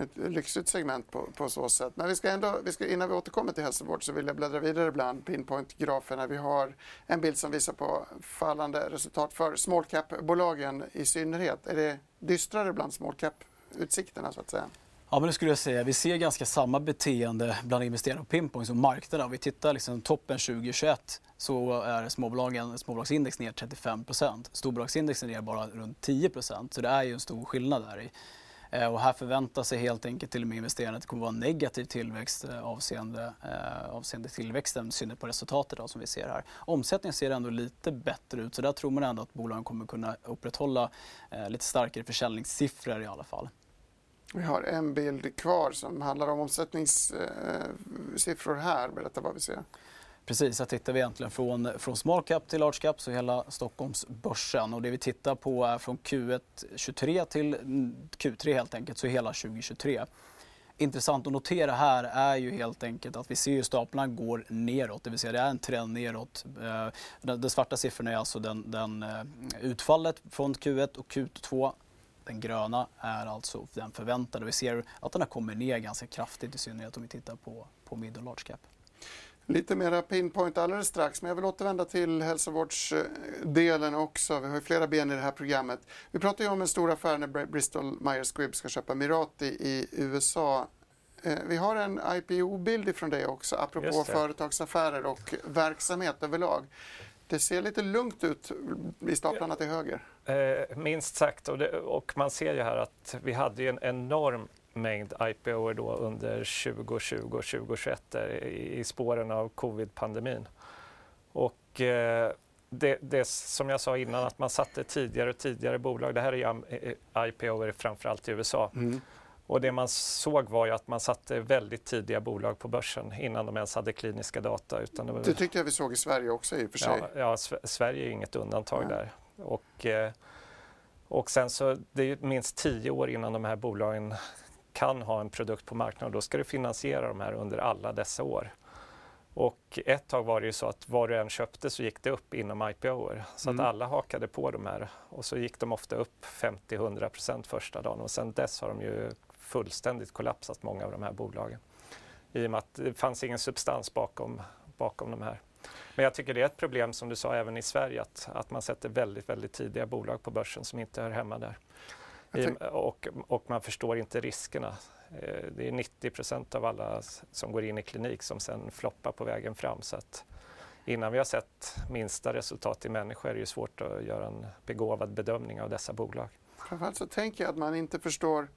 ett lyxigt segment på, på så sätt. Men vi ska ändå, vi ska, innan vi återkommer till hälsovård så vill jag bläddra vidare bland pinpoint-graferna. Vi har en bild som visar på fallande resultat för small cap-bolagen i synnerhet. Är det dystrare bland small cap-utsikterna så att säga? Ja, men det skulle jag säga. Vi ser ganska samma beteende bland investerare på Pinpoint som marknaden. Om vi tittar liksom toppen 2021 så är småbolagen, småbolagsindex ner 35 Storbolagsindex är ner bara runt 10% Så det är ju en stor skillnad där. I. Eh, och här förväntar sig helt enkelt till och med investerarna att det kommer vara negativ tillväxt eh, avseende, eh, avseende tillväxten, i synnerhet på resultatet då, som vi ser här. Omsättningen ser ändå lite bättre ut så där tror man ändå att bolagen kommer kunna upprätthålla eh, lite starkare försäljningssiffror i alla fall. Vi har en bild kvar som handlar om omsättningssiffror eh, här. Berätta vad vi ser. Precis, här tittar vi egentligen från, från small cap till large cap, så hela Stockholmsbörsen. Och det vi tittar på är från Q1 23 till Q3 helt enkelt, så hela 2023. Intressant att notera här är ju helt enkelt att vi ser att staplarna går neråt, det vill säga det är en trend neråt. Eh, De svarta siffrorna är alltså den, den eh, utfallet från Q1 och Q2 den gröna är alltså den förväntade. Vi ser att den har kommit ner ganska kraftigt i synnerhet om vi tittar på, på mid och large cap. Lite mera pinpoint alldeles strax, men jag vill återvända till hälsovårdsdelen också. Vi har ju flera ben i det här programmet. Vi pratar ju om en stor affär när Bristol Myers Squibb ska köpa Mirati i USA. Eh, vi har en IPO-bild ifrån det också, apropå företagsaffärer och verksamhet överlag. Det ser lite lugnt ut i staplarna till höger. Eh, minst sagt, och, det, och, man ser ju här att vi hade en enorm mängd IPO då under 2020 och 2021 i spåren av covid-pandemin. Och eh, det, det, som jag sa innan, att man satte tidigare och tidigare bolag. Det här är ju eh, IPO framförallt i USA. Mm. Och det man såg var ju att man satte väldigt tidiga bolag på börsen innan de ens hade kliniska data. Utan det, var... det tyckte jag vi såg i Sverige också i och för sig. Ja, ja Sverige är inget undantag ja. där. Och, eh, och sen så, det är minst tio år innan de här bolagen kan ha en produkt på marknaden och då ska du finansiera de här under alla dessa år. Och ett tag var det ju så att vad du än köpte så gick det upp inom IPOer. Så mm. att alla hakade på de här och så gick de ofta upp 50-100% första dagen och sen dess har de ju fullständigt kollapsat många av de här bolagen. I och med att det fanns ingen substans bakom, bakom de här. Men jag tycker det är ett problem som du sa även i Sverige att, att man sätter väldigt, väldigt tidiga bolag på börsen som inte hör hemma där. Och, och, man förstår inte riskerna. Eh, det är 90 procent av alla som går in i klinik som sen floppar på vägen fram. Så att innan vi har sett minsta resultat i människor är det svårt att göra en begåvad bedömning av dessa bolag. Framförallt så tänker jag att man inte förstår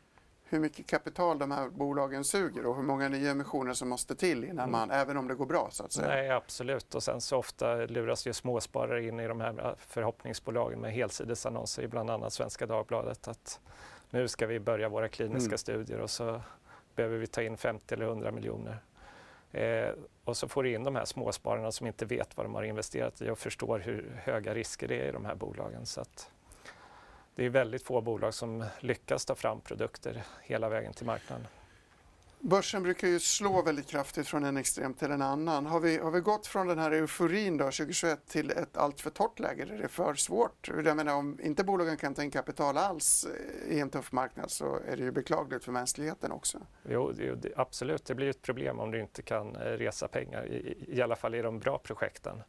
hur mycket kapital de här bolagen suger och hur många nya emissioner som måste till innan mm. man, mm. även om det går bra så att säga. Nej, absolut. Och sen så ofta luras ju småsparare in i de här förhoppningsbolagen med helsidesannonser i bland annat Svenska Dagbladet att nu ska vi börja våra kliniska mm. studier och så behöver vi ta in 50 eller 100 miljoner. Eh, och så får du in de här småspararna som inte vet vad de har investerat i och förstår hur höga risker det är i de här bolagen. Så att det är väldigt få bolag som lyckas ta fram produkter hela vägen till marknaden. Börsen brukar ju slå väldigt kraftigt från en extrem till en annan. Har vi, har vi gått från den här euforin då, 2021 till ett alltför torrt läge? Är det för svårt? Jag menar, om inte bolagen kan ta in kapital alls i en tuff marknad så är det ju beklagligt för mänskligheten också. Jo, det, absolut. Det blir ett problem om du inte kan eh, resa pengar, i, i alla fall i de bra projekten.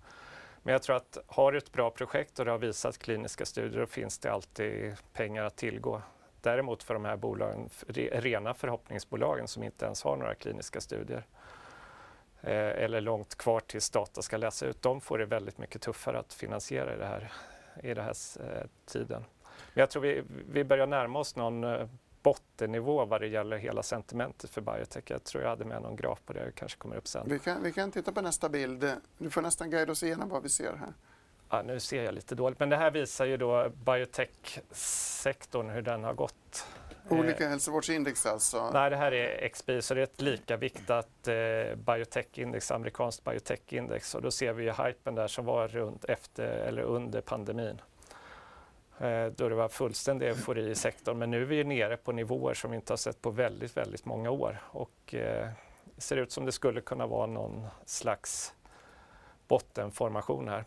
Men jag tror att har du ett bra projekt och det har visat kliniska studier, då finns det alltid pengar att tillgå. Däremot för de här bolagen, rena förhoppningsbolagen som inte ens har några kliniska studier eh, eller långt kvar tills data ska läsa ut, de får det väldigt mycket tuffare att finansiera i, det här, i den här eh, tiden. Men jag tror vi, vi börjar närma oss någon eh, bottennivå vad det gäller hela sentimentet för biotech. Jag tror jag hade med någon graf på det, det kanske kommer upp sen. Vi kan, vi kan titta på nästa bild. Du får nästan guida oss igenom vad vi ser här. Ja, nu ser jag lite dåligt, men det här visar ju då biotech-sektorn, hur den har gått. Olika eh, hälsovårdsindex alltså? Nej, det här är XBI, så det är ett lika viktat eh, biotech-index, amerikanskt biotech-index. Och då ser vi ju hypen där som var runt efter eller under pandemin. Eh, då det var fullständig eufori i sektorn. Men nu är vi nere på nivåer som vi inte har sett på väldigt, väldigt många år. Och eh, det ser ut som det skulle kunna vara någon slags bottenformation här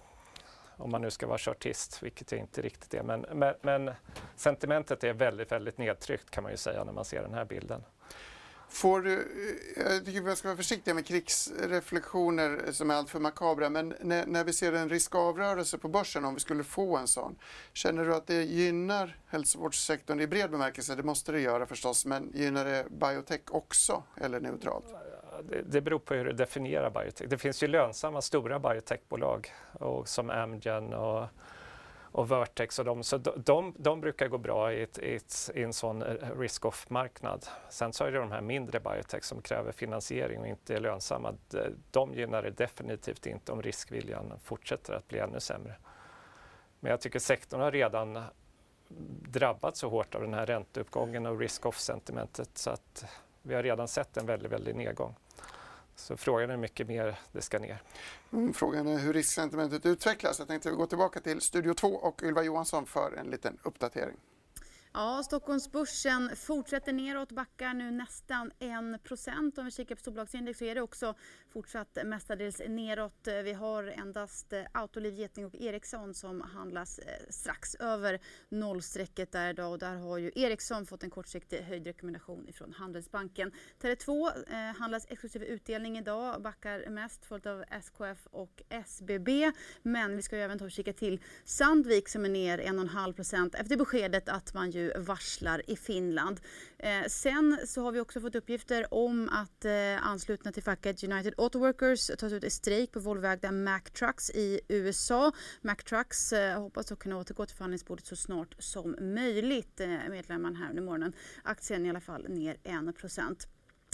om man nu ska vara chartist, vilket jag inte riktigt är. Men, men, men, sentimentet är väldigt, väldigt nedtryckt kan man ju säga när man ser den här bilden. Får du, eh, jag tycker vi ska vara försiktiga med krigsreflektioner som är alltför makabra, men när, när vi ser en riskavrörelse på börsen, om vi skulle få en sån, känner du att det gynnar hälsovårdssektorn i bred bemärkelse? Det måste det göra förstås, men gynnar det biotech också eller neutralt? det, det beror på hur du definierar biotech. Det finns ju lönsamma stora biotechbolag och, som Amgen och, och Vertex och de, så de, de, de brukar gå bra i, ett, i, ett, i en sån eh, risk-off-marknad. Sen så är det de här mindre biotech som kräver finansiering och inte är lönsamma. De gynnar det definitivt inte om riskviljan fortsätter att bli ännu sämre. Men jag tycker sektorn har redan drabbats så hårt av den här ränteuppgången och risk-off-sentimentet så att vi har redan sett en väldigt, väldigt nedgång. Så frågan är hur mycket mer det ska ner. Mm, frågan är hur risksentimentet utvecklas. Jag tänkte gå tillbaka till Studio 2 och Ylva Johansson för en liten uppdatering. Ja, Stockholmsbörsen fortsätter neråt, backar nu nästan 1. Om vi kikar på storbolagsindex så är det också fortsatt mestadels neråt. Vi har endast eh, Autoliv, Geting och Ericsson som handlas eh, strax över nollstrecket där idag och där har ju Ericsson fått en kortsiktig höjd rekommendation ifrån Handelsbanken. Tele2 eh, handlas exklusiv utdelning idag, backar mest följt av SKF och SBB. Men vi ska ju även ta och kika till Sandvik som är ner 1,5 efter beskedet att man ju ju varslar i Finland. Eh, sen så har vi också fått uppgifter om att eh, anslutna till facket United Auto Workers tas ut i strejk på Volvoägda Mack Trucks i USA. Mack Trucks eh, hoppas att kunna återgå till förhandlingsbordet så snart som möjligt, eh, meddelar man här under morgonen. Aktien i alla fall ner 1 procent.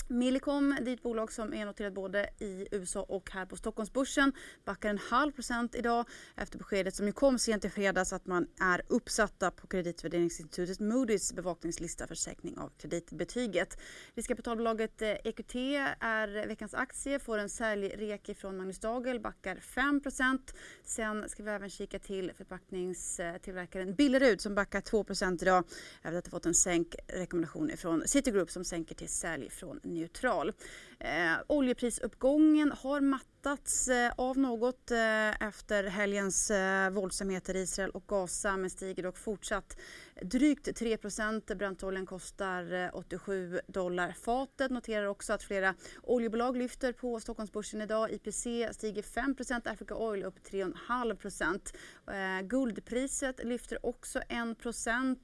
Millicom, det är ett bolag som är noterat både i USA och här på Stockholmsbörsen, backar en halv procent idag efter beskedet som ju kom sent i fredags att man är uppsatta på kreditvärderingsinstitutet Moody's bevakningslista för säkring av kreditbetyget. Riskkapitalbolaget EQT eh, är veckans aktie, får en säljrek från Magnus Dagel, backar 5% Sen ska vi även kika till förpackningstillverkaren Billerud som backar 2% idag efter att ha fått en sänkrekommendation från Citigroup som sänker till sälj från neutral. Eh, oljeprisuppgången har mattats eh, av något eh, efter helgens eh, våldsamheter i Israel och Gaza men stiger dock fortsatt drygt 3% Brentoljan kostar eh, 87 dollar fatet. Noterar också att flera oljebolag lyfter på Stockholmsbörsen idag. IPC stiger 5% Africa Oil upp 3,5 eh, Guldpriset lyfter också 1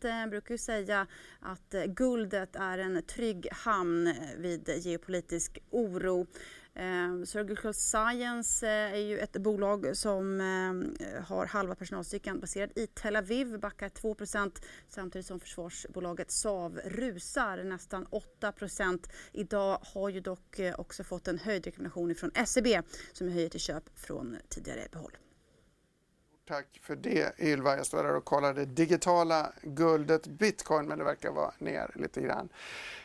eh, brukar ju säga att eh, guldet är en trygg hamn eh, vid geopolitisk oro. Ehm, eh, Surgical Science är ju ett bolag som eh, har halva personalstyrkan baserad i Tel Aviv, backar 2% samtidigt som försvarsbolaget Saab rusar nästan 8% Idag har ju dock eh, också fått en höjd rekommendation från SEB som höjer till köp från tidigare behåll. Tack för det Ylva. Jag står där och kollar det digitala guldet bitcoin men det verkar vara ner lite grann.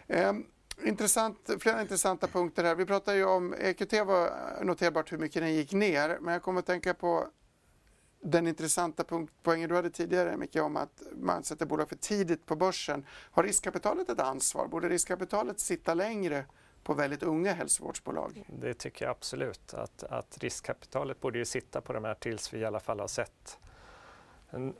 Ehm, intressant, flera intressanta punkter här. Vi pratade ju om EQT var noterbart hur mycket den gick ner men jag kommer att tänka på den intressanta punkt, poängen du hade tidigare Micke om att man sätter bolag för tidigt på börsen. Har riskkapitalet ett ansvar? Borde riskkapitalet sitta längre på väldigt unga hälsovårdsbolag? Det tycker jag absolut. Att, att riskkapitalet borde ju sitta på de här tills vi i alla fall har sett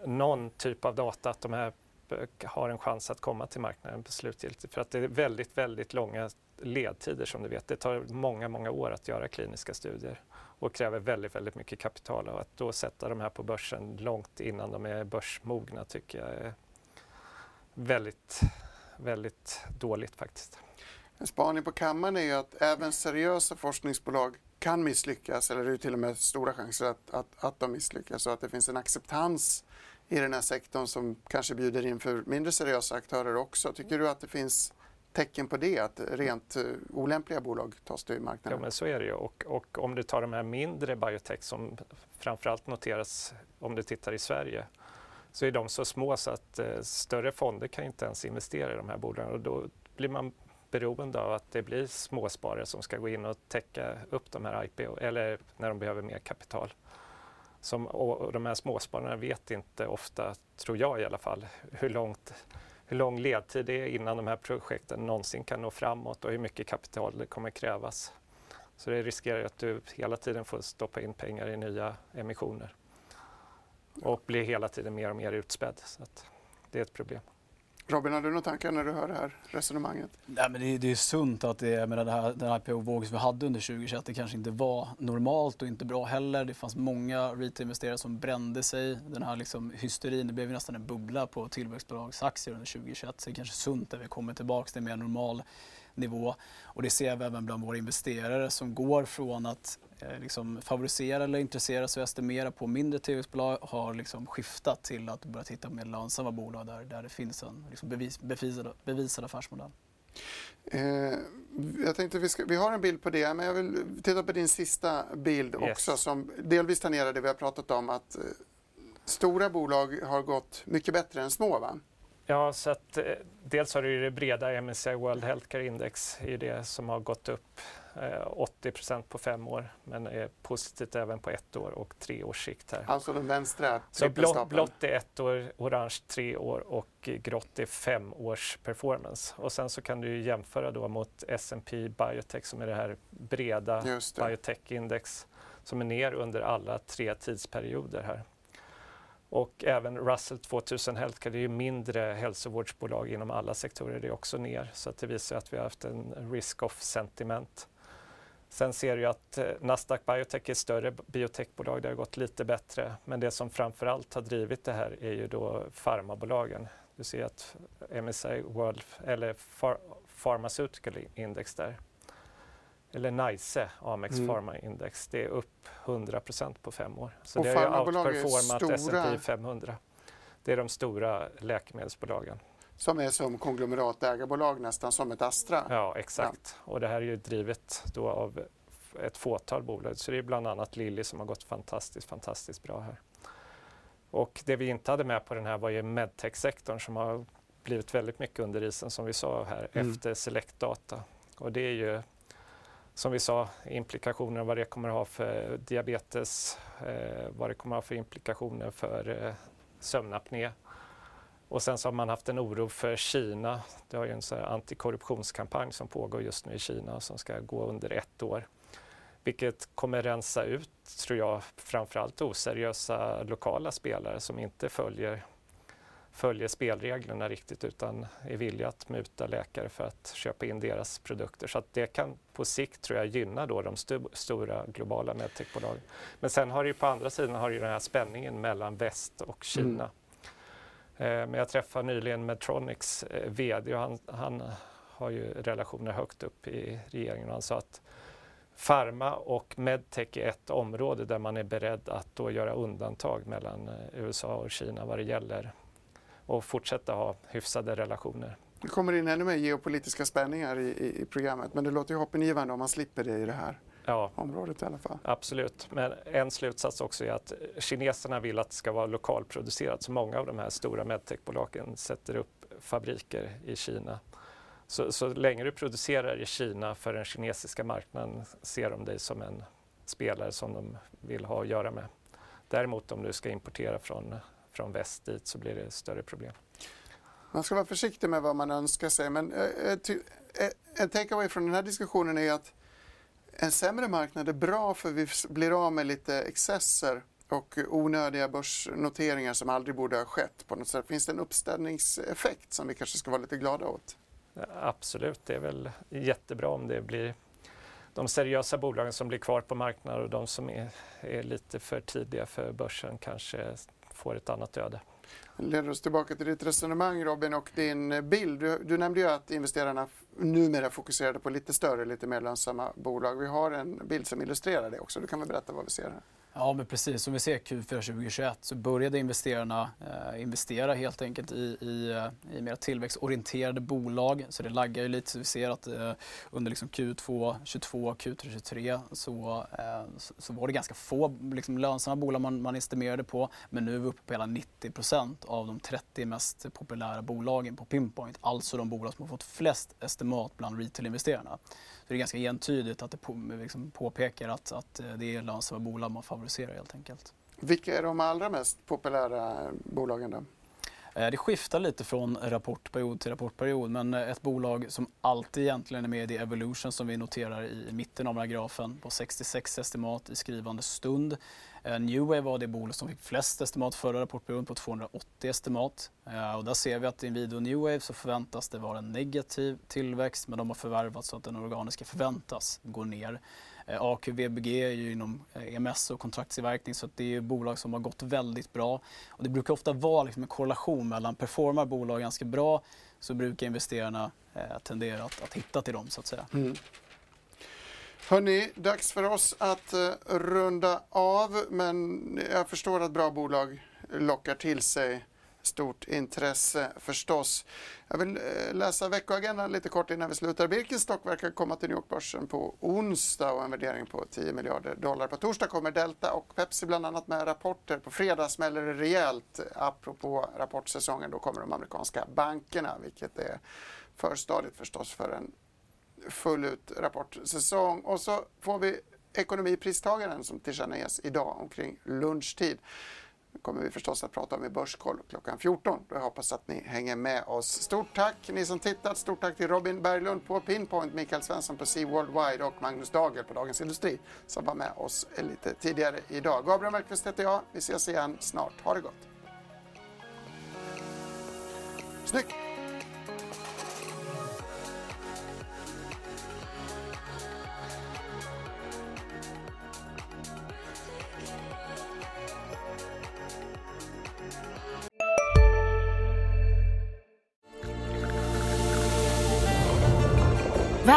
någon typ av data att de här Eh, har en chans att komma till marknaden slutgiltigt. För att det är väldigt, väldigt långa ledtider som du vet. Det tar många, många år att göra kliniska studier och kräver väldigt, väldigt mycket kapital. Och att då sätta de här på börsen långt innan de är börsmogna tycker jag är väldigt, väldigt dåligt faktiskt. En spaning på kammaren är ju att även seriösa forskningsbolag kan misslyckas eller det är till och med stora chanser att, att, att de misslyckas och att det finns en acceptans i den här sektorn som kanske bjuder in för mindre seriösa aktörer också. Tycker du att det finns tecken på det, att rent eh, olämpliga bolag tas till marknaden? Ja, men så är det ju. Och, och om du tar de här mindre biotech som framförallt noteras om du tittar i Sverige så är de så små så att eh, större fonder kan inte ens investera i de här bolagen och då blir man beroende av att det blir småsparare som ska gå in och täcka upp de här IPO eller när de behöver mer kapital. Som, och de här småspararna vet inte ofta, tror jag i alla fall, hur, långt, hur lång ledtid det är innan de här projekten någonsin kan nå framåt och hur mycket kapital det kommer krävas. Så det riskerar att du hela tiden får stoppa in pengar i nya emissioner och blir hela tiden mer och mer utspädd. Så det är ett problem. Robin, har du några tankar när du hör det här resonemanget? Nej, men det, är, det är sunt att det, med det här, den IPO-våg som vi hade under 2021, det kanske inte var normalt och inte bra heller. Det fanns många retail-investerare som brände sig. Den här liksom hysterin, det blev nästan en bubbla på tillväxtbolagsaktier under 2021. Så det är kanske sunt att vi kommer tillbaka till en mer normal nivå. Och det ser vi även bland våra investerare som går från att eh, liksom favorisera eller intressera sig och estimera på mindre tillväxtbolag har liksom skiftat till att börja titta på mer lönsamma bolag där, där det finns en liksom bevis, bevisad, bevisad affärsmodell. Eh, jag tänkte vi, ska, vi har en bild på det, men jag vill titta på din sista bild yes. också som delvis tangerar det vi har pratat om att eh, stora bolag har gått mycket bättre än små. Va? Ja, så att, eh, dels har du det breda MSCI World Healthcare Index, är det som har gått upp eh, 80% på fem år, men är positivt även på ett år och tre års sikt. Här. Alltså den vänstra Så blått, blått är ett år, orange tre år och grått är fem års performance. Och sen så kan du jämföra då mot S&P Biotech som är det här breda biotech-index som är ner under alla tre tidsperioder här. Och även Russell 2000 Healthcare, det är ju mindre hälsovårdsbolag inom alla sektorer, det är också ner. Så det visar att vi har haft en risk-off sentiment. Sen ser du att eh, Nasdaq Biotech är ett större biotechbolag, det har gått lite bättre. Men det som framförallt har drivit det här är ju då farmabolagen. Du ser att MSI World, eller Pharmaceutical Index där, eller NICE, Amex mm. Pharma Index, det är upp 100% på fem år. Så och det har outperformat S&P 500. Det är de stora läkemedelsbolagen. Som är som konglomeratägarbolag nästan som ett Astra? Ja, exakt. Ja. Och det här är ju drivet då av ett fåtal bolag. Så det är bland annat Lilly som har gått fantastiskt, fantastiskt bra här. Och det vi inte hade med på den här var ju medtech-sektorn som har blivit väldigt mycket under isen som vi sa här mm. efter Select Data. Och det är ju som vi sa, implikationer vad det kommer att ha för diabetes, eh, vad det kommer att ha för implikationer för eh, sömnapné. Och sen så har man haft en oro för Kina. Det har ju en så antikorruptionskampanj som pågår just nu i Kina som ska gå under ett år. Vilket kommer rensa ut, tror jag, framförallt oseriösa lokala spelare som inte följer följer spelreglerna riktigt utan är villiga att muta läkare för att köpa in deras produkter. Så att det kan på sikt tror jag gynna då de st stora globala medtechbolagen. Men sen har det ju på andra sidan har ju den här spänningen mellan väst och Kina. Mm. Eh, men jag träffade nyligen Medtronics eh, VD och han, han har ju relationer högt upp i regeringen och han sa att Pharma och medtech är ett område där man är beredd att då göra undantag mellan eh, USA och Kina vad det gäller och fortsätta ha hyfsade relationer. Det kommer in ännu mer geopolitiska spänningar i, i, i programmet men det låter ju hoppingivande om man slipper det i det här ja, området i alla fall. Absolut, men en slutsats också är att kineserna vill att det ska vara lokalproducerat så många av de här stora medtechbolagen sätter upp fabriker i Kina. Så, så länge du producerar i Kina för den kinesiska marknaden ser de dig som en spelare som de vill ha att göra med. Däremot om du ska importera från, från väst dit så blir det större problem. Man ska vara försiktig med vad man önskar sig men äh, äh, en takeaway från den här diskussionen är att en sämre marknad är bra för vi blir av med lite excesser och onödiga börsnoteringar som aldrig borde ha skett på något sätt. Finns det en uppställningseffekt som vi kanske ska vara lite glada åt? Absolut, det är väl jättebra om det blir de seriösa bolagen som blir kvar på marknaden och de som är, är lite för tidiga för börsen kanske får ett annat öde. Det leder oss tillbaka till ditt resonemang Robin och din bild. Du, du nämnde ju att investerarna numera fokuserade på lite större, lite mer lönsamma bolag. Vi har en bild som illustrerar det också. Du kan väl berätta vad vi ser här? Ja, men precis. Som vi ser Q4 2021 så började investerarna eh, investera helt enkelt i, i, eh, i mer tillväxtorienterade bolag. Så det laggar ju lite. Så vi ser att eh, under liksom Q2 22, Q3 23 så, eh, så, så, var det ganska få liksom, lönsamma bolag man, man estimerade på. Men nu är vi uppe på hela 90% av de 30 mest populära bolagen på Pinpoint. Alltså de bolag som har fått flest estimat bland retail-investerarna det är ganska entydigt att det på, liksom påpekar att, att eh, det är lönsamma bolag man favoriserar helt enkelt. Vilka är de allra mest populära bolagen då? Eh, det skiftar lite från rapportperiod till rapportperiod men eh, ett bolag som alltid egentligen är med i Evolution som vi noterar i mitten av den här grafen på 66 estimat i skrivande stund. Eh, Newway var det bolag som fick flest estimat förra rapportperioden på 280 estimat. Och där ser vi att i Inwido Newwave så förväntas det vara en negativ tillväxt men de har förvärvat så att den organiska förväntas gå ner. Eh, AQ, AQVBG är ju inom eh, EMS och kontraktstillverkning så det är bolag som har gått väldigt bra. Och det brukar ofta vara liksom en korrelation mellan performar bolag ganska bra så brukar investerarna eh, tendera att, att hitta till dem så att säga. Mm. Hörni, dags för oss att eh, runda av men jag förstår att bra bolag lockar till sig stort intresse förstås. Jag vill eh, läsa veckoagendan lite kort innan vi slutar. Birkenstock verkar komma till New York-börsen på onsdag och en värdering på 10 miljarder dollar. På torsdag kommer Delta och Pepsi bland annat med rapporter. På fredag smäller det rejält. Apropå rapportsäsongen, då kommer de amerikanska bankerna, vilket är förstadiet förstås för en full ut rapportsäsong. Och så får vi ekonomipristagaren som tillkännages idag omkring lunchtid kommer vi förstås att prata om i Börskoll klockan 14. Jag hoppas att ni hänger med oss. Stort tack ni som tittat. Stort tack till Robin Berglund på Pinpoint, Mikael Svensson på Sea Worldwide och Magnus Dagel på Dagens Industri som var med oss lite tidigare idag. Gabriel Mellqvist heter jag. Vi ses igen snart. Ha det gott! Snyggt!